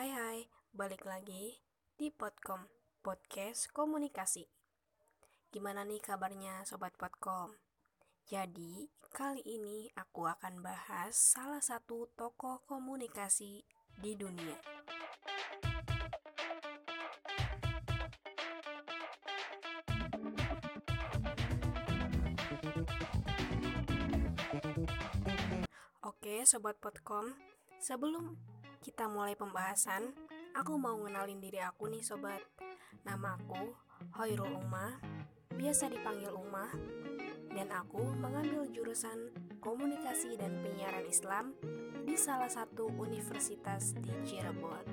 Hai hai, balik lagi di Podcom, Podcast Komunikasi. Gimana nih kabarnya Sobat Podcom? Jadi, kali ini aku akan bahas salah satu tokoh komunikasi di dunia. Oke, Sobat Podcom, sebelum kita mulai pembahasan, aku mau ngenalin diri aku nih Sobat. Nama aku Hoirul Umah, biasa dipanggil Umah, dan aku mengambil jurusan Komunikasi dan Penyiaran Islam di salah satu universitas di Cirebon.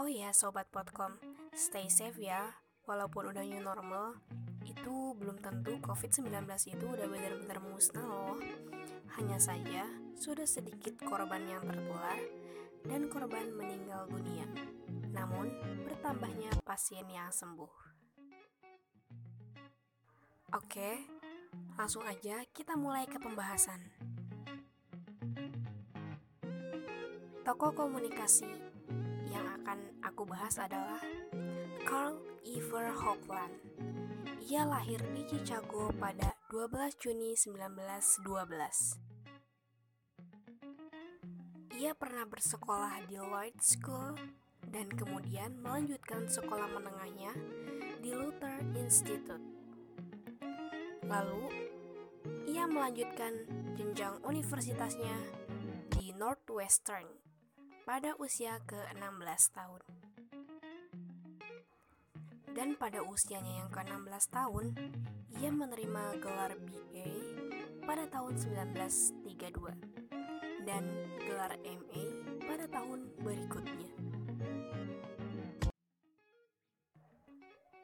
Oh ya Sobat Podcom, stay safe ya, walaupun udah new normal, itu belum tentu COVID-19 itu udah benar-benar musnah loh. Hanya saja sudah sedikit korban yang tertular dan korban meninggal dunia. Namun, bertambahnya pasien yang sembuh. Oke, langsung aja kita mulai ke pembahasan. Tokoh komunikasi yang akan aku bahas adalah Carl Iver Hopland ia lahir di Chicago pada 12 Juni 1912. Ia pernah bersekolah di Lloyd School dan kemudian melanjutkan sekolah menengahnya di Luther Institute. Lalu, ia melanjutkan jenjang universitasnya di Northwestern pada usia ke-16 tahun dan pada usianya yang ke-16 tahun, ia menerima gelar BA pada tahun 1932 dan gelar MA pada tahun berikutnya.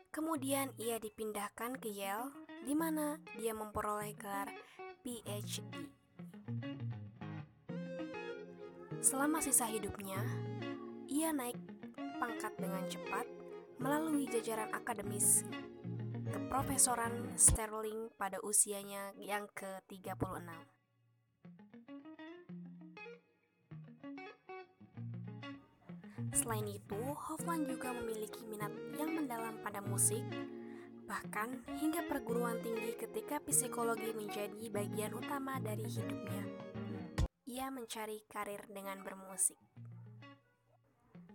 Kemudian ia dipindahkan ke Yale, di mana dia memperoleh gelar PhD. Selama sisa hidupnya, ia naik pangkat dengan cepat melalui jajaran akademis keprofesoran Sterling pada usianya yang ke-36. Selain itu, Hofland juga memiliki minat yang mendalam pada musik, bahkan hingga perguruan tinggi ketika psikologi menjadi bagian utama dari hidupnya. Ia mencari karir dengan bermusik.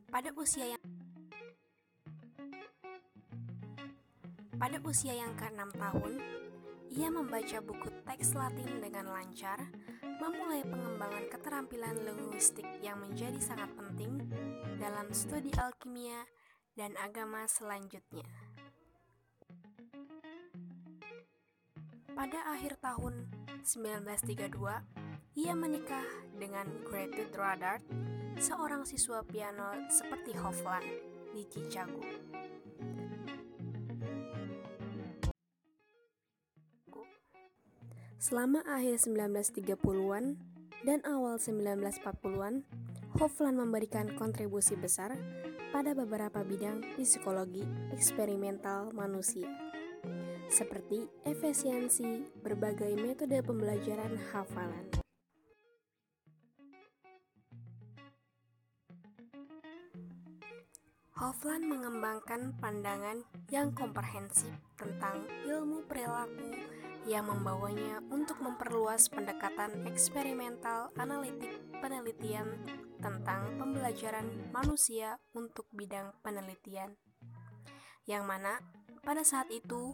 Pada usia yang Pada usia yang ke-6 tahun, ia membaca buku teks Latin dengan lancar, memulai pengembangan keterampilan linguistik yang menjadi sangat penting dalam studi alkimia dan agama selanjutnya. Pada akhir tahun 1932, ia menikah dengan Grete Dradart, seorang siswa piano seperti Hofland di Chicago. Selama akhir 1930-an dan awal 1940-an, Hofland memberikan kontribusi besar pada beberapa bidang psikologi eksperimental manusia, seperti efisiensi berbagai metode pembelajaran hafalan. Hofland mengembangkan pandangan yang komprehensif tentang ilmu perilaku yang membawanya untuk memperluas pendekatan eksperimental analitik penelitian tentang pembelajaran manusia untuk bidang penelitian, yang mana pada saat itu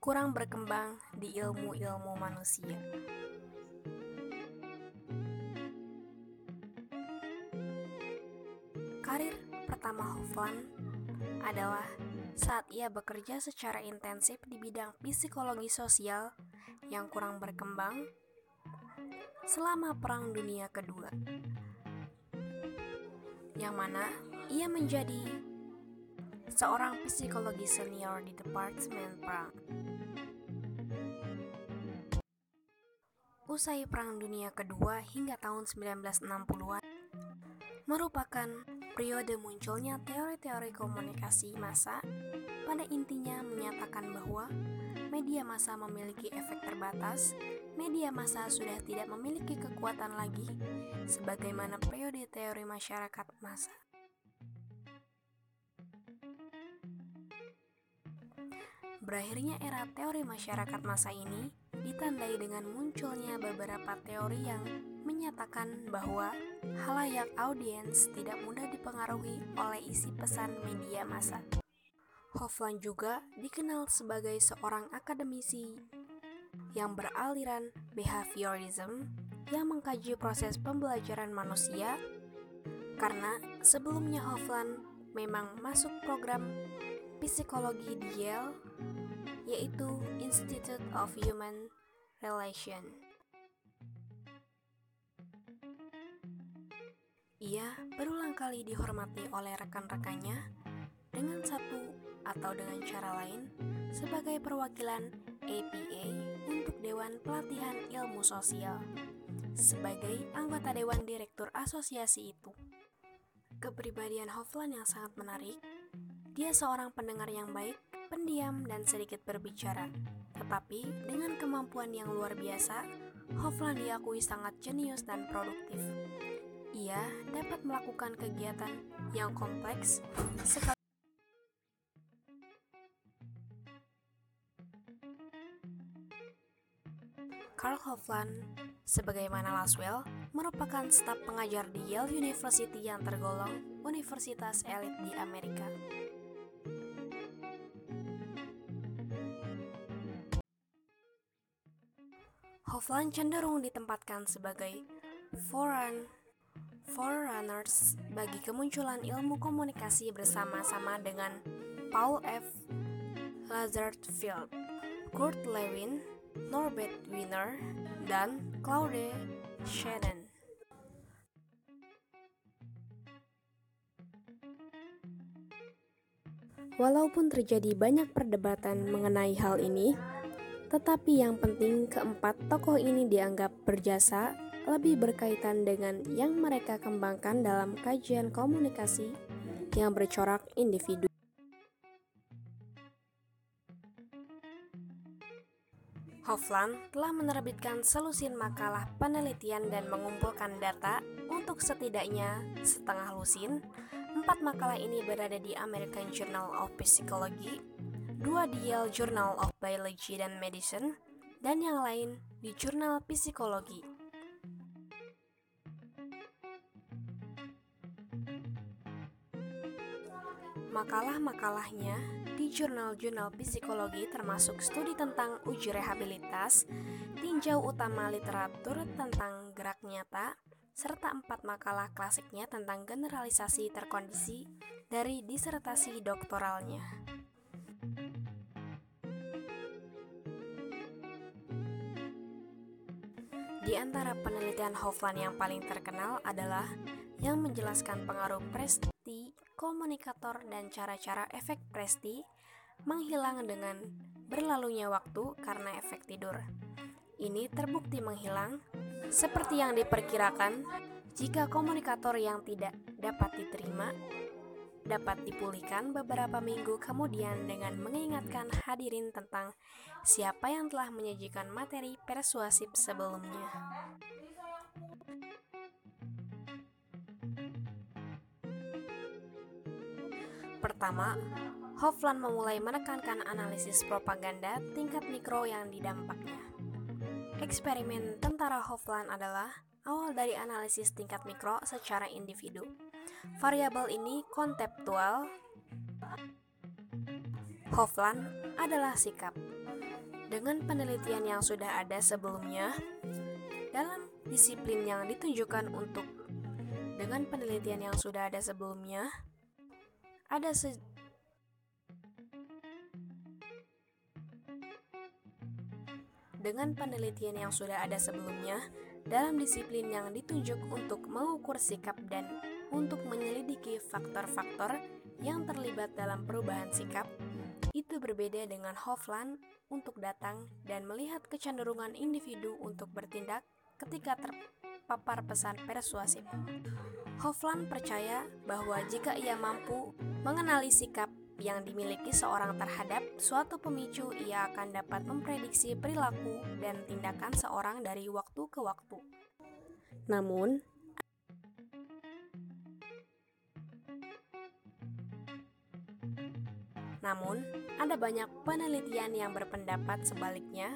kurang berkembang di ilmu-ilmu manusia. Karir pertama Hofland adalah saat ia bekerja secara intensif di bidang psikologi sosial yang kurang berkembang selama Perang Dunia Kedua, yang mana ia menjadi seorang psikologi senior di Departemen Perang. Usai Perang Dunia Kedua hingga tahun 1960-an, merupakan Periode munculnya teori-teori komunikasi massa pada intinya menyatakan bahwa media massa memiliki efek terbatas, media massa sudah tidak memiliki kekuatan lagi, sebagaimana periode teori masyarakat massa. Berakhirnya era teori masyarakat masa ini ditandai dengan munculnya beberapa teori yang menyatakan bahwa halayak audiens tidak mudah dipengaruhi oleh isi pesan media massa. Hofland juga dikenal sebagai seorang akademisi yang beraliran behaviorism yang mengkaji proses pembelajaran manusia karena sebelumnya Hofland memang masuk program psikologi di Yale, yaitu Institute of Human Relation. Ia berulang kali dihormati oleh rekan-rekannya dengan satu atau dengan cara lain sebagai perwakilan APA untuk Dewan Pelatihan Ilmu Sosial sebagai anggota Dewan Direktur Asosiasi itu. Kepribadian Hofland yang sangat menarik dia seorang pendengar yang baik, pendiam, dan sedikit berbicara. Tetapi dengan kemampuan yang luar biasa, Hofland diakui sangat jenius dan produktif. Ia dapat melakukan kegiatan yang kompleks sekali Karl Hofland, sebagaimana Laswell, merupakan staf pengajar di Yale University yang tergolong universitas elit di Amerika. Hofland cenderung ditempatkan sebagai forerun, forerunners bagi kemunculan ilmu komunikasi bersama-sama dengan Paul F. Lazarfield, Kurt Lewin, Norbert Wiener, dan Claude Shannon. Walaupun terjadi banyak perdebatan mengenai hal ini, tetapi yang penting keempat tokoh ini dianggap berjasa lebih berkaitan dengan yang mereka kembangkan dalam kajian komunikasi yang bercorak individu. Hofland telah menerbitkan selusin makalah penelitian dan mengumpulkan data untuk setidaknya setengah lusin. Empat makalah ini berada di American Journal of Psychology, dua di Yale Journal of Biology dan Medicine, dan yang lain di Jurnal Psikologi. Makalah-makalahnya di jurnal-jurnal psikologi termasuk studi tentang uji rehabilitas, tinjau utama literatur tentang gerak nyata, serta empat makalah klasiknya tentang generalisasi terkondisi dari disertasi doktoralnya. Di antara penelitian Hofland yang paling terkenal adalah yang menjelaskan pengaruh presti, komunikator, dan cara-cara efek presti menghilang dengan berlalunya waktu karena efek tidur. Ini terbukti menghilang seperti yang diperkirakan jika komunikator yang tidak dapat diterima dapat dipulihkan beberapa minggu kemudian dengan mengingatkan hadirin tentang siapa yang telah menyajikan materi persuasif sebelumnya. Pertama, Hofland memulai menekankan analisis propaganda tingkat mikro yang didampaknya. Eksperimen tentara Hofland adalah awal dari analisis tingkat mikro secara individu. Variabel ini konseptual. Hofland adalah sikap. Dengan penelitian yang sudah ada sebelumnya, dalam disiplin yang ditunjukkan untuk dengan penelitian yang sudah ada sebelumnya, ada se dengan penelitian yang sudah ada sebelumnya, dalam disiplin yang ditunjuk untuk mengukur sikap dan untuk menyelidiki faktor-faktor yang terlibat dalam perubahan sikap, itu berbeda dengan Hofland untuk datang dan melihat kecenderungan individu untuk bertindak ketika terpapar pesan persuasif. Hofland percaya bahwa jika ia mampu mengenali sikap yang dimiliki seorang terhadap suatu pemicu, ia akan dapat memprediksi perilaku dan tindakan seorang dari waktu ke waktu. Namun, namun ada banyak penelitian yang berpendapat sebaliknya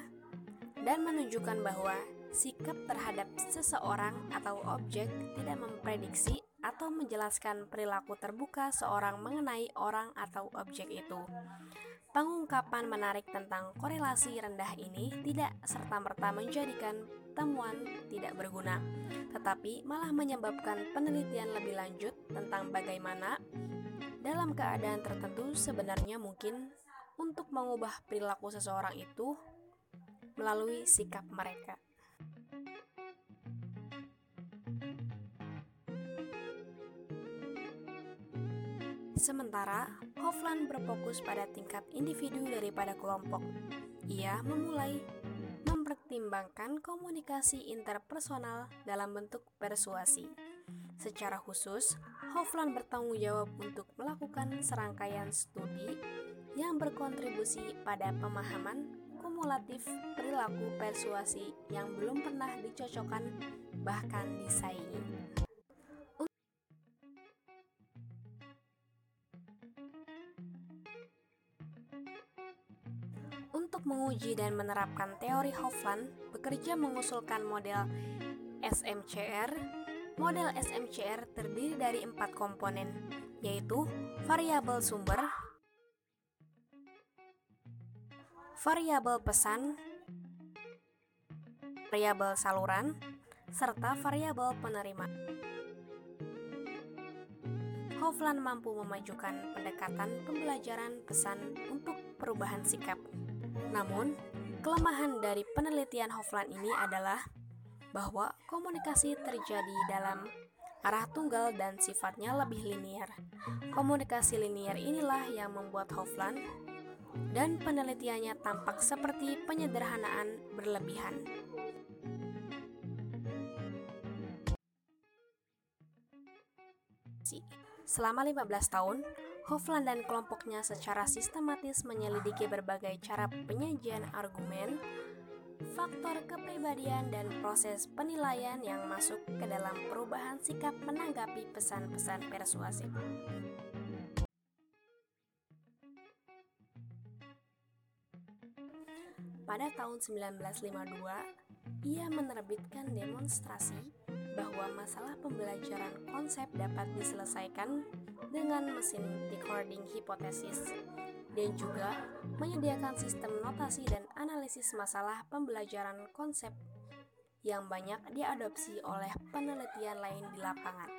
dan menunjukkan bahwa sikap terhadap seseorang atau objek tidak memprediksi atau menjelaskan perilaku terbuka seorang mengenai orang atau objek itu. Pengungkapan menarik tentang korelasi rendah ini tidak serta-merta menjadikan temuan tidak berguna, tetapi malah menyebabkan penelitian lebih lanjut tentang bagaimana dalam keadaan tertentu sebenarnya mungkin untuk mengubah perilaku seseorang itu melalui sikap mereka. Sementara Hofland berfokus pada tingkat individu daripada kelompok. Ia memulai mempertimbangkan komunikasi interpersonal dalam bentuk persuasi. Secara khusus, Hofland bertanggung jawab untuk melakukan serangkaian studi yang berkontribusi pada pemahaman kumulatif perilaku persuasi yang belum pernah dicocokkan bahkan disaingi. Menguji dan menerapkan teori Hofland, bekerja mengusulkan model SMCR. Model SMCR terdiri dari empat komponen, yaitu variabel sumber, variabel pesan, variabel saluran, serta variabel penerima. Hofland mampu memajukan pendekatan pembelajaran pesan untuk perubahan sikap. Namun, kelemahan dari penelitian Hofland ini adalah bahwa komunikasi terjadi dalam arah tunggal dan sifatnya lebih linier. Komunikasi linier inilah yang membuat Hofland dan penelitiannya tampak seperti penyederhanaan berlebihan. Selama 15 tahun, Hofland dan kelompoknya secara sistematis menyelidiki berbagai cara penyajian argumen, faktor kepribadian, dan proses penilaian yang masuk ke dalam perubahan sikap menanggapi pesan-pesan persuasif. Pada tahun 1952, ia menerbitkan demonstrasi bahwa masalah pembelajaran konsep dapat diselesaikan dengan mesin decoding hipotesis dan juga menyediakan sistem notasi dan analisis masalah pembelajaran konsep yang banyak diadopsi oleh penelitian lain di lapangan.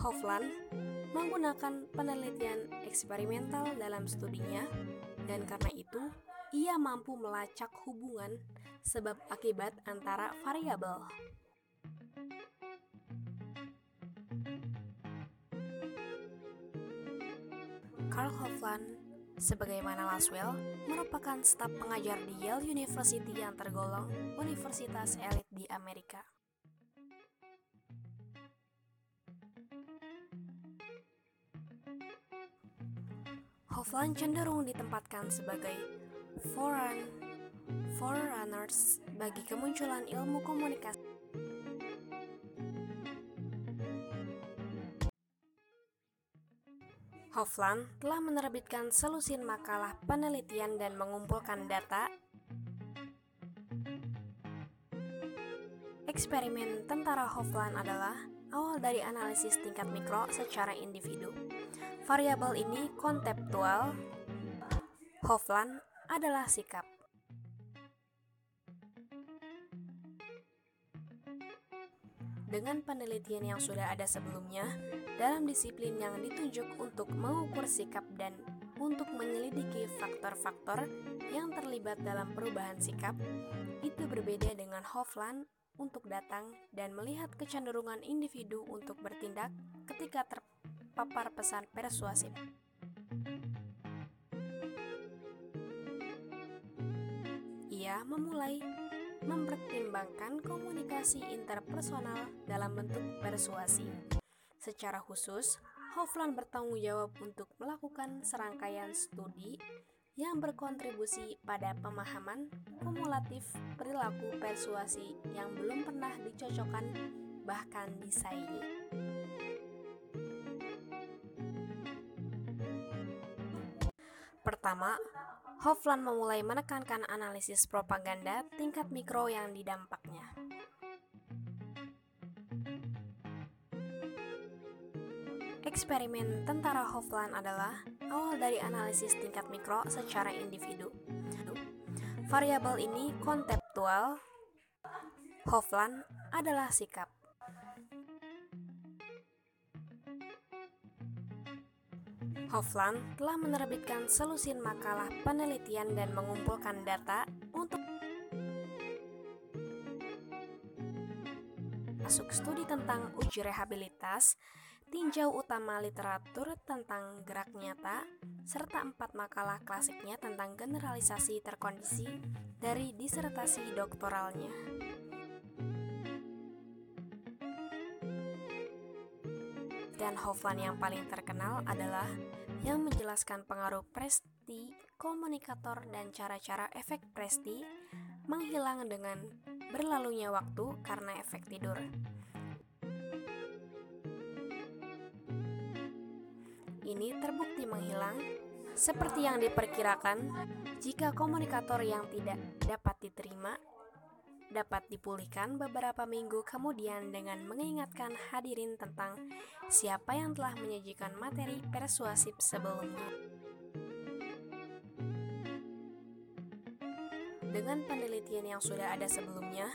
Hofland menggunakan penelitian eksperimental dalam studinya dan karena itu ia mampu melacak hubungan sebab akibat antara variabel. Carl Hofland, sebagaimana Laswell, merupakan staf pengajar di Yale University yang tergolong universitas elit di Amerika. Hofland cenderung ditempatkan sebagai forerunners bagi kemunculan ilmu komunikasi. Hofland telah menerbitkan selusin makalah penelitian dan mengumpulkan data Eksperimen tentara Hofland adalah awal dari analisis tingkat mikro secara individu. Variabel ini konseptual. Hofland adalah sikap. Dengan penelitian yang sudah ada sebelumnya, dalam disiplin yang ditunjuk untuk mengukur sikap dan untuk menyelidiki faktor-faktor yang terlibat dalam perubahan sikap, itu berbeda dengan Hofland untuk datang dan melihat kecenderungan individu untuk bertindak ketika terpapar pesan persuasif. Ia memulai mempertimbangkan komunikasi interpersonal dalam bentuk persuasi. Secara khusus, Hofland bertanggung jawab untuk melakukan serangkaian studi yang berkontribusi pada pemahaman kumulatif perilaku persuasi yang belum pernah dicocokkan bahkan disaingi. Pertama, Hofland memulai menekankan analisis propaganda tingkat mikro yang didampaknya. Eksperimen tentara Hofland adalah awal dari analisis tingkat mikro secara individu. Variabel ini konseptual. Hofland adalah sikap. Hofland telah menerbitkan selusin makalah penelitian dan mengumpulkan data untuk masuk studi tentang uji rehabilitas tinjau utama literatur tentang gerak nyata, serta empat makalah klasiknya tentang generalisasi terkondisi dari disertasi doktoralnya. Dan Hoffman yang paling terkenal adalah yang menjelaskan pengaruh presti, komunikator, dan cara-cara efek presti menghilang dengan berlalunya waktu karena efek tidur. ini terbukti menghilang, seperti yang diperkirakan jika komunikator yang tidak dapat diterima dapat dipulihkan beberapa minggu kemudian dengan mengingatkan hadirin tentang siapa yang telah menyajikan materi persuasif sebelumnya. Dengan penelitian yang sudah ada sebelumnya,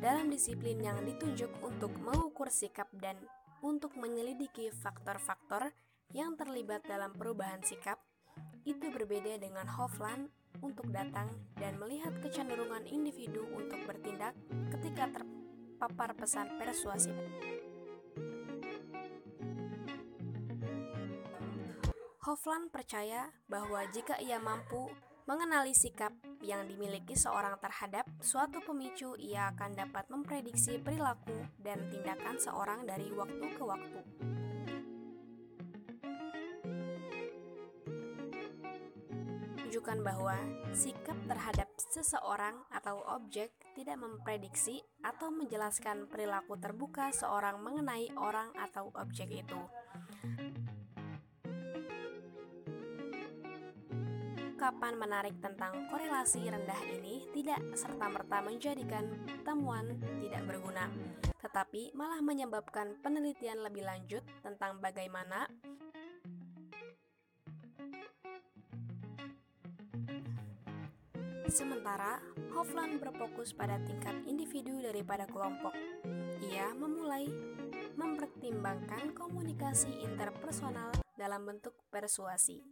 dalam disiplin yang ditunjuk untuk mengukur sikap dan untuk menyelidiki faktor-faktor yang terlibat dalam perubahan sikap itu berbeda dengan Hofland untuk datang dan melihat kecenderungan individu untuk bertindak ketika terpapar pesan persuasif. Hofland percaya bahwa jika ia mampu mengenali sikap yang dimiliki seorang terhadap suatu pemicu, ia akan dapat memprediksi perilaku dan tindakan seorang dari waktu ke waktu. Menunjukkan bahwa sikap terhadap seseorang atau objek tidak memprediksi atau menjelaskan perilaku terbuka seorang mengenai orang atau objek itu. Kapan menarik tentang korelasi rendah ini tidak serta-merta menjadikan temuan tidak berguna, tetapi malah menyebabkan penelitian lebih lanjut tentang bagaimana Sementara, Hofland berfokus pada tingkat individu daripada kelompok. Ia memulai mempertimbangkan komunikasi interpersonal dalam bentuk persuasi.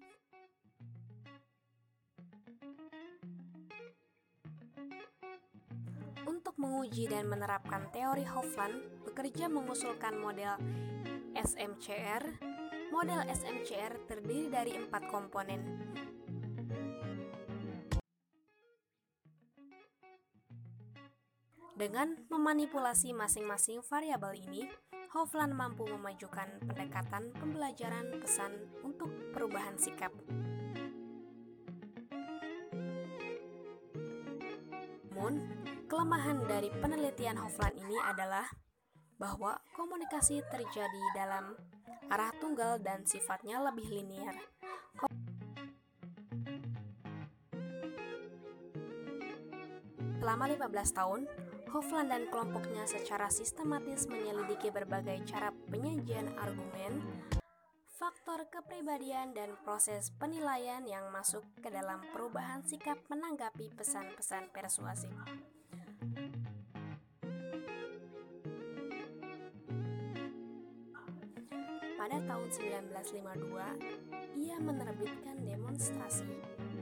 Untuk menguji dan menerapkan teori Hofland, bekerja mengusulkan model SMCR. Model SMCR terdiri dari empat komponen, Dengan memanipulasi masing-masing variabel ini, Hofland mampu memajukan pendekatan pembelajaran pesan untuk perubahan sikap. Namun, kelemahan dari penelitian Hofland ini adalah bahwa komunikasi terjadi dalam arah tunggal dan sifatnya lebih linier. Selama 15 tahun, Hofland dan kelompoknya secara sistematis menyelidiki berbagai cara penyajian argumen, faktor kepribadian, dan proses penilaian yang masuk ke dalam perubahan sikap menanggapi pesan-pesan persuasif. Pada tahun 1952, ia menerbitkan demonstrasi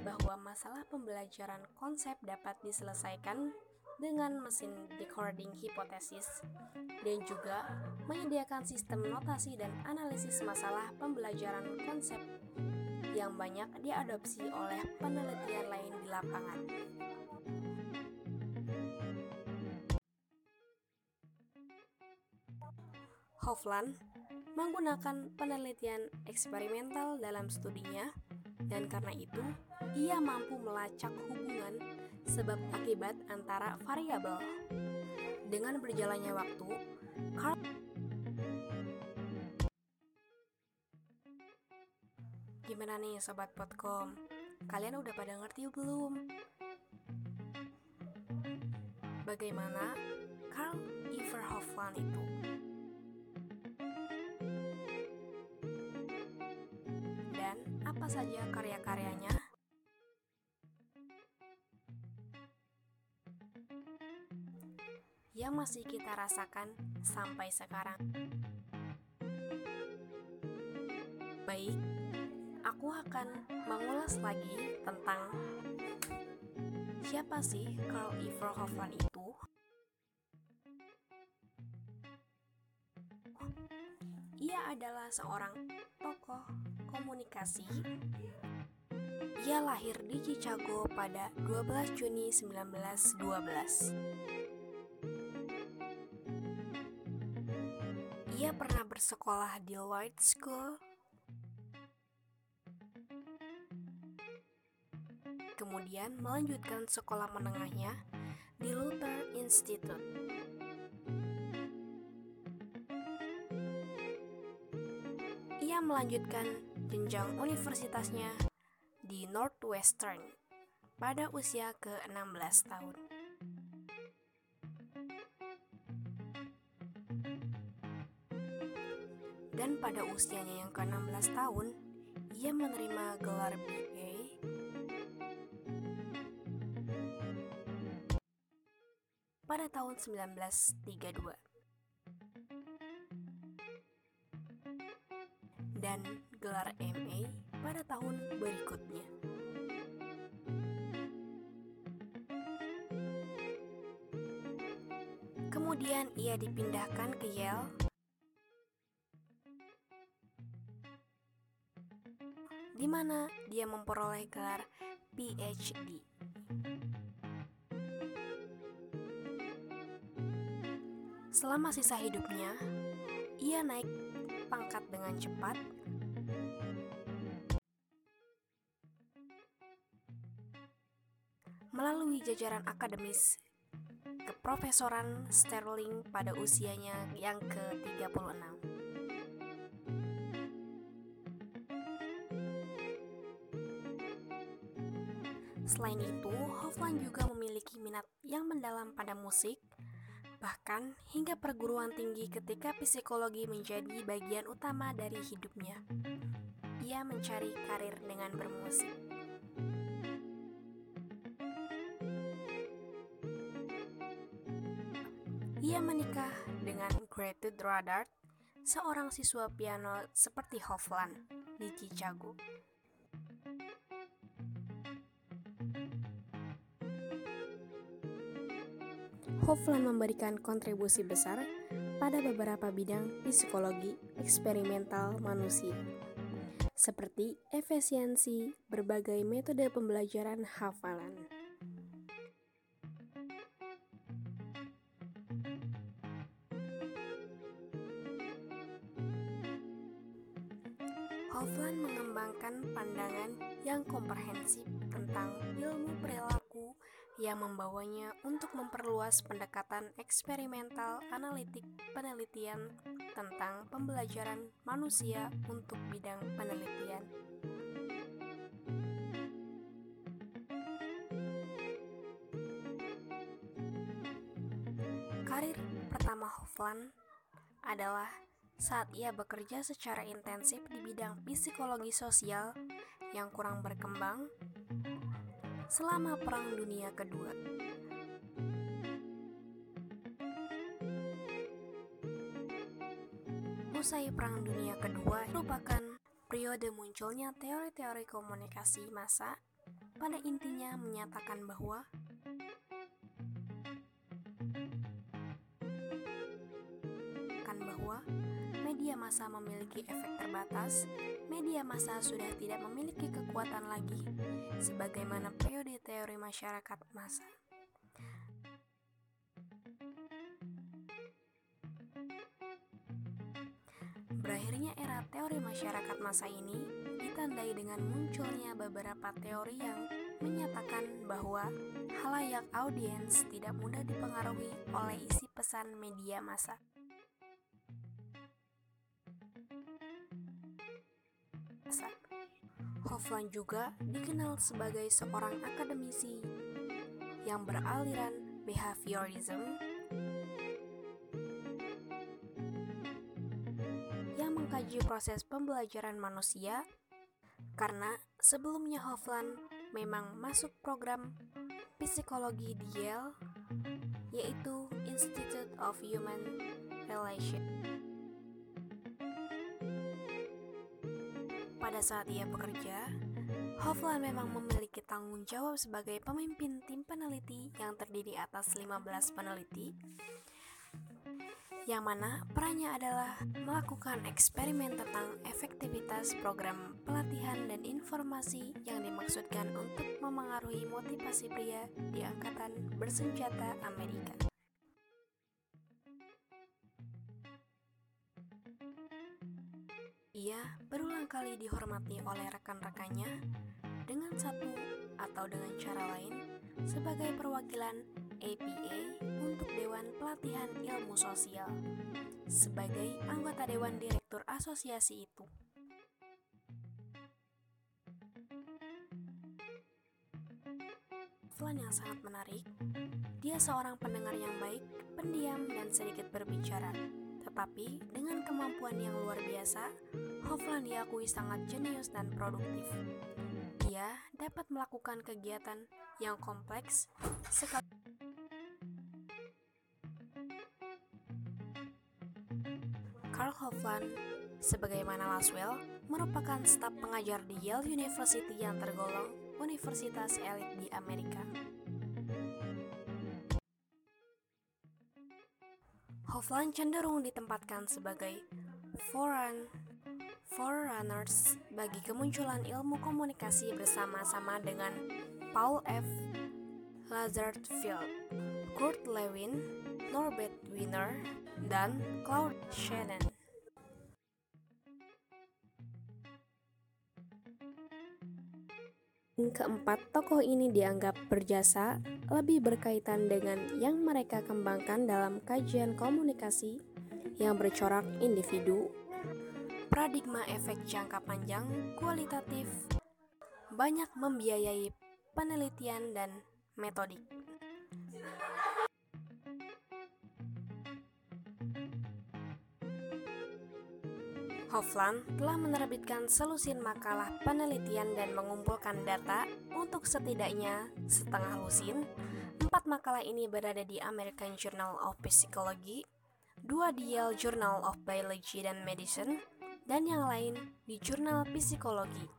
bahwa masalah pembelajaran konsep dapat diselesaikan dengan mesin decoding hipotesis dan juga menyediakan sistem notasi dan analisis masalah pembelajaran konsep yang banyak diadopsi oleh penelitian lain di lapangan. Hofland menggunakan penelitian eksperimental dalam studinya dan karena itu ia mampu melacak hubungan sebab akibat antara variabel. Dengan berjalannya waktu, Carl Gimana nih sobat potcom? Kalian udah pada ngerti belum? Bagaimana Carl Iver Hofland itu? Dan apa saja karya-karyanya? Yang masih kita rasakan sampai sekarang. Baik, aku akan mengulas lagi tentang siapa sih Carl Iver Hofland itu. Ia adalah seorang tokoh komunikasi. Ia lahir di Chicago pada 12 Juni 1912. Ia pernah bersekolah di Lloyd School kemudian melanjutkan sekolah menengahnya di Luther Institute. Ia melanjutkan jenjang universitasnya di Northwestern pada usia ke-16 tahun. Dan pada usianya yang ke-16 tahun, ia menerima gelar BA pada tahun 1932. Dan gelar MA pada tahun berikutnya. Kemudian ia dipindahkan ke Yale dia memperoleh gelar PhD. Selama sisa hidupnya, ia naik pangkat dengan cepat melalui jajaran akademis keprofesoran Sterling pada usianya yang ke-36. Selain itu, Hofland juga memiliki minat yang mendalam pada musik, bahkan hingga perguruan tinggi ketika psikologi menjadi bagian utama dari hidupnya. Ia mencari karir dengan bermusik. Ia menikah dengan Gertrude Radard, seorang siswa piano seperti Hofland di Chicago. Hofland memberikan kontribusi besar pada beberapa bidang psikologi eksperimental manusia, seperti efisiensi berbagai metode pembelajaran hafalan. Hofland mengembangkan pandangan yang komprehensif tentang ilmu perilaku yang membawanya untuk memperluas pendekatan eksperimental analitik penelitian tentang pembelajaran manusia untuk bidang penelitian. Karir pertama Hofland adalah saat ia bekerja secara intensif di bidang psikologi sosial yang kurang berkembang selama Perang Dunia Kedua. Usai Perang Dunia Kedua merupakan periode munculnya teori-teori komunikasi massa pada intinya menyatakan bahwa media massa memiliki efek terbatas, media massa sudah tidak memiliki kekuatan lagi sebagaimana periode teori masyarakat massa. Berakhirnya era teori masyarakat masa ini ditandai dengan munculnya beberapa teori yang menyatakan bahwa halayak audiens tidak mudah dipengaruhi oleh isi pesan media massa. Hoffman juga dikenal sebagai seorang akademisi yang beraliran behaviorism yang mengkaji proses pembelajaran manusia karena sebelumnya Hoffman memang masuk program psikologi di Yale yaitu Institute of Human Relations. Pada saat ia bekerja, Hofland memang memiliki tanggung jawab sebagai pemimpin tim peneliti yang terdiri atas 15 peneliti yang mana perannya adalah melakukan eksperimen tentang efektivitas program pelatihan dan informasi yang dimaksudkan untuk memengaruhi motivasi pria di Angkatan Bersenjata Amerika. Ia berulang kali dihormati oleh rekan-rekannya dengan satu atau dengan cara lain sebagai perwakilan APA untuk Dewan Pelatihan Ilmu Sosial sebagai anggota Dewan Direktur Asosiasi itu. Flan yang sangat menarik, dia seorang pendengar yang baik, pendiam, dan sedikit berbicara. Tetapi dengan kemampuan yang luar biasa, Hofland diakui sangat jenius dan produktif. Dia dapat melakukan kegiatan yang kompleks sekali Carl Hofland, sebagaimana Laswell, merupakan staf pengajar di Yale University yang tergolong universitas elit di Amerika. Hofland cenderung ditempatkan sebagai forerun, forerunners bagi kemunculan ilmu komunikasi bersama-sama dengan Paul F. Lazarfield, Kurt Lewin, Norbert Wiener, dan Claude Shannon. Keempat tokoh ini dianggap berjasa lebih berkaitan dengan yang mereka kembangkan dalam kajian komunikasi yang bercorak individu, paradigma efek jangka panjang, kualitatif, banyak membiayai penelitian dan metodik. Hofland telah menerbitkan selusin makalah penelitian dan mengumpulkan data untuk setidaknya setengah lusin. Empat makalah ini berada di American Journal of Psychology, dua di Yale Journal of Biology dan Medicine, dan yang lain di Jurnal Psikologi.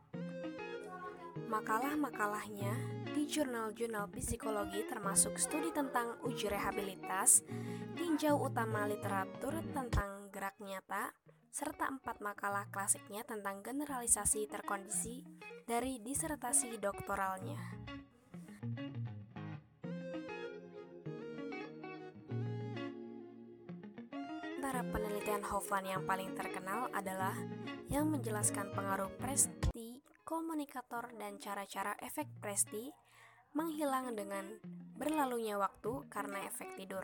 Makalah-makalahnya di jurnal-jurnal psikologi termasuk studi tentang uji rehabilitas, tinjau utama literatur tentang gerak nyata, serta empat makalah klasiknya tentang generalisasi terkondisi dari disertasi doktoralnya. Antara penelitian Hoffman yang paling terkenal adalah yang menjelaskan pengaruh presti, komunikator, dan cara-cara efek presti menghilang dengan berlalunya waktu karena efek tidur.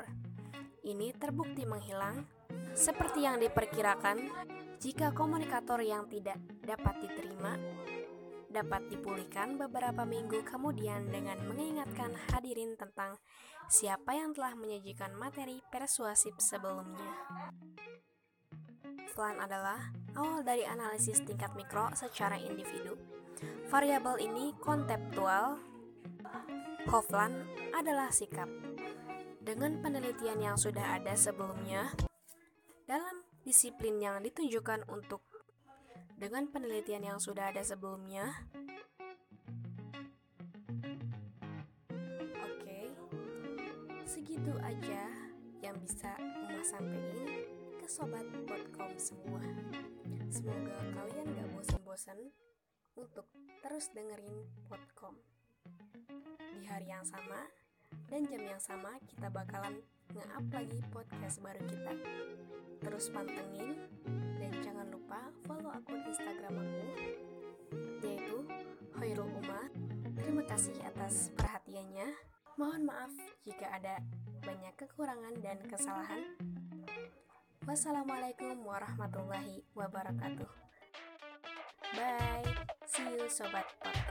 Ini terbukti menghilang seperti yang diperkirakan, jika komunikator yang tidak dapat diterima dapat dipulihkan beberapa minggu kemudian dengan mengingatkan hadirin tentang siapa yang telah menyajikan materi persuasif sebelumnya. Plan adalah awal dari analisis tingkat mikro secara individu. Variabel ini konseptual. Hofland adalah sikap. Dengan penelitian yang sudah ada sebelumnya, dalam disiplin yang ditunjukkan untuk dengan penelitian yang sudah ada sebelumnya. Oke, segitu aja yang bisa Uma sampaikan ke sobat.com semua. Semoga kalian gak bosan-bosan untuk terus dengerin podcast Di hari yang sama dan jam yang sama kita bakalan nge-up lagi podcast baru kita. Terus pantengin dan jangan lupa akun Instagram aku yaitu Hoirul Uma. Terima kasih atas perhatiannya. Mohon maaf jika ada banyak kekurangan dan kesalahan. Wassalamualaikum warahmatullahi wabarakatuh. Bye. See you sobat podcast.